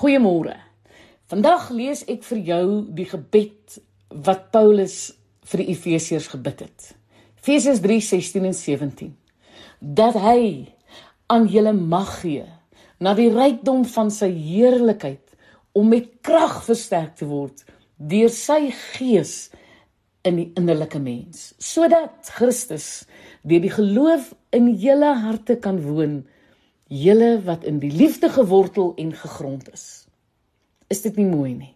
Goeiemôre. Vandag lees ek vir jou die gebed wat Paulus vir die Efesiërs gebid het. Efesiërs 3:16 en 17. Dat hy aan julle mag gee na die rykdom van sy heerlikheid om met krag versterk te word deur sy gees in die innerlike mens, sodat Christus deur die geloof in julle harte kan woon julle wat in die liefde gewortel en gegrond is. Is dit nie mooi nie?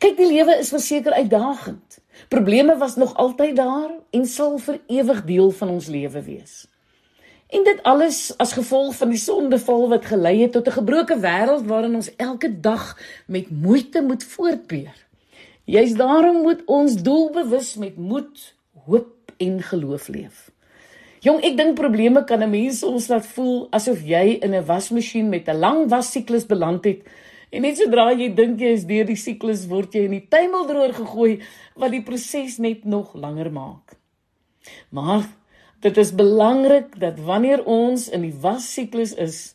Kyk, die lewe is verseker uitdagend. Probleme was nog altyd daar en sal vir ewig deel van ons lewe wees. En dit alles as gevolg van die sondeval wat gelei het tot 'n gebroke wêreld waarin ons elke dag met moeite moet voortbeer. Juist daarom moet ons doelbewus met moed, hoop en geloof leef. Jong, ek dink probleme kan 'n mens soms laat voel asof jy in 'n wasmasjien met 'n lang wassiklus beland het. En net sodra jy dink jy is deur die siklus, word jy in die tuimeldroër gegooi wat die proses net nog langer maak. Maar dit is belangrik dat wanneer ons in die wassiklus is,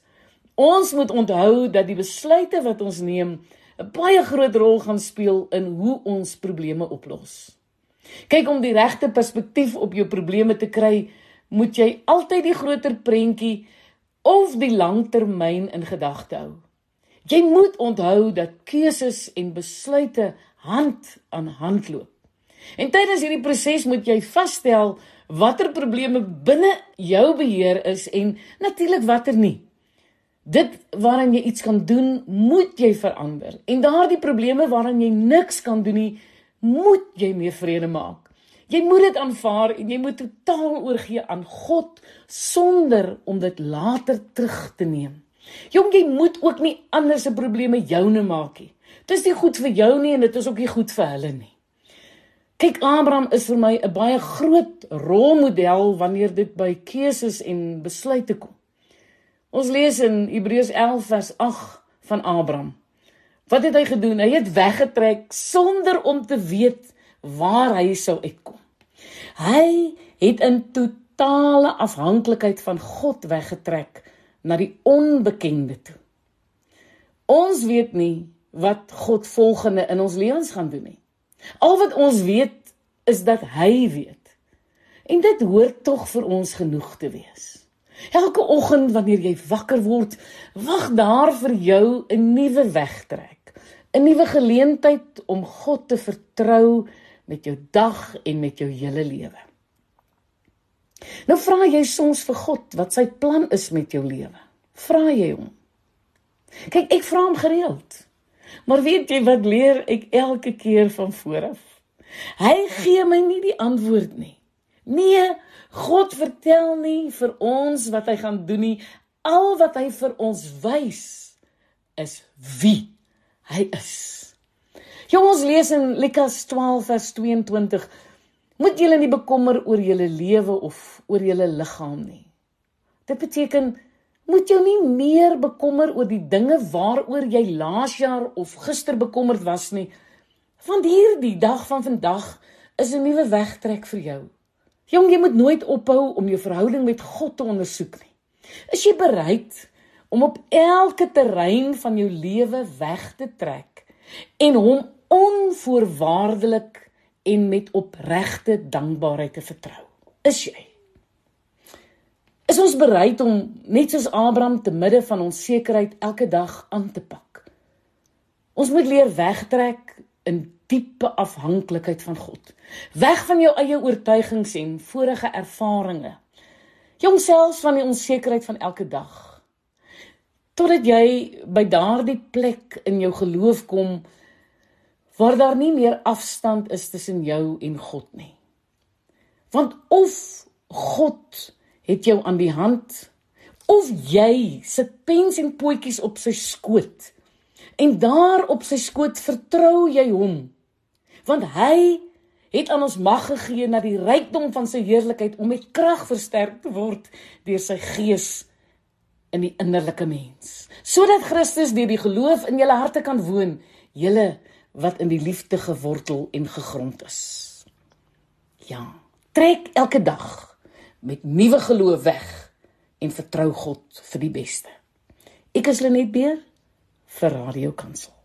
ons moet onthou dat die besluite wat ons neem 'n baie groot rol gaan speel in hoe ons probleme oplos. Kyk om die regte perspektief op jou probleme te kry, moet jy altyd die groter prentjie of die langtermyn in gedagte hou. Jy moet onthou dat keuses en besluite hand aan hand loop. En tydens hierdie proses moet jy vasstel watter probleme binne jou beheer is en natuurlik watter nie. Dit waaraan jy iets kan doen, moet jy verander. En daardie probleme waaraan jy niks kan doen nie, moet jy mee vrede maak. Jy moet dit aanvaar en jy moet totaal oorgee aan God sonder om dit later terug te neem. Jong, jy moet ook nie ander se probleme joune maak nie. Dit is nie goed vir jou nie en dit is ook nie goed vir hulle nie. Kyk, Abraham is vir my 'n baie groot rolmodel wanneer dit by keuses en besluite kom. Ons lees in Hebreërs 11 vers 8 van Abraham. Wat het hy gedoen? Hy het weggetrek sonder om te weet waar hy sou uitkom. Hy het in totale afhanklikheid van God weggetrek na die onbekende toe. Ons weet nie wat God volgende in ons lewens gaan doen nie. Al wat ons weet is dat hy weet. En dit hoort tog vir ons genoeg te wees. Elke oggend wanneer jy wakker word, wag daar vir jou 'n nuwe wegtrek, 'n nuwe geleentheid om God te vertrou met jou dag en met jou hele lewe. Nou vra jy soms vir God wat sy plan is met jou lewe. Vra jy hom? Kyk, ek vra hom gereeld. Maar weet jy wat leer ek elke keer van vooraf? Hy gee my nie die antwoord nie. Nee, God vertel nie vir ons wat hy gaan doen nie. Al wat hy vir ons wys is wie hy is. Jong ons lees in Lukas 12 vers 22 Moet julle nie bekommer oor julle lewe of oor julle liggaam nie. Dit beteken moet jou nie meer bekommer oor die dinge waaroor jy laas jaar of gister bekommerd was nie. Want hierdie dag van vandag is 'n nuwe wegtrek vir jou. Jong, jy moet nooit ophou om jou verhouding met God te ondersoek nie. Is jy bereid om op elke terrein van jou lewe weg te trek en hom onvoorwaardelik en met opregte dankbaarheid te vertrou. Is jy? Is ons bereid om net soos Abraham te midde van onsekerheid elke dag aan te pak? Ons moet leer wegtrek in diepe afhanklikheid van God. Weg van jou eie oortuigings en vorige ervarings. Jongselfs van die onsekerheid van elke dag. Totdat jy by daardie plek in jou geloof kom waar daar nie meer afstand is tussen jou en God nie. Want of God het jou aan die hand of jy sit pens en potjies op sy skoot en daar op sy skoot vertrou jy hom want hy het aan ons mag gegee na die rykdom van sy heerlikheid om met krag versterk te word deur sy gees in die innerlike mens sodat Christus deur die geloof in julle harte kan woon julle wat in die liefde gewortel en gegrond is. Ja, trek elke dag met nuwe geloof weg en vertrou God vir die beste. Ek is Lenet Beer vir Radio Kansel.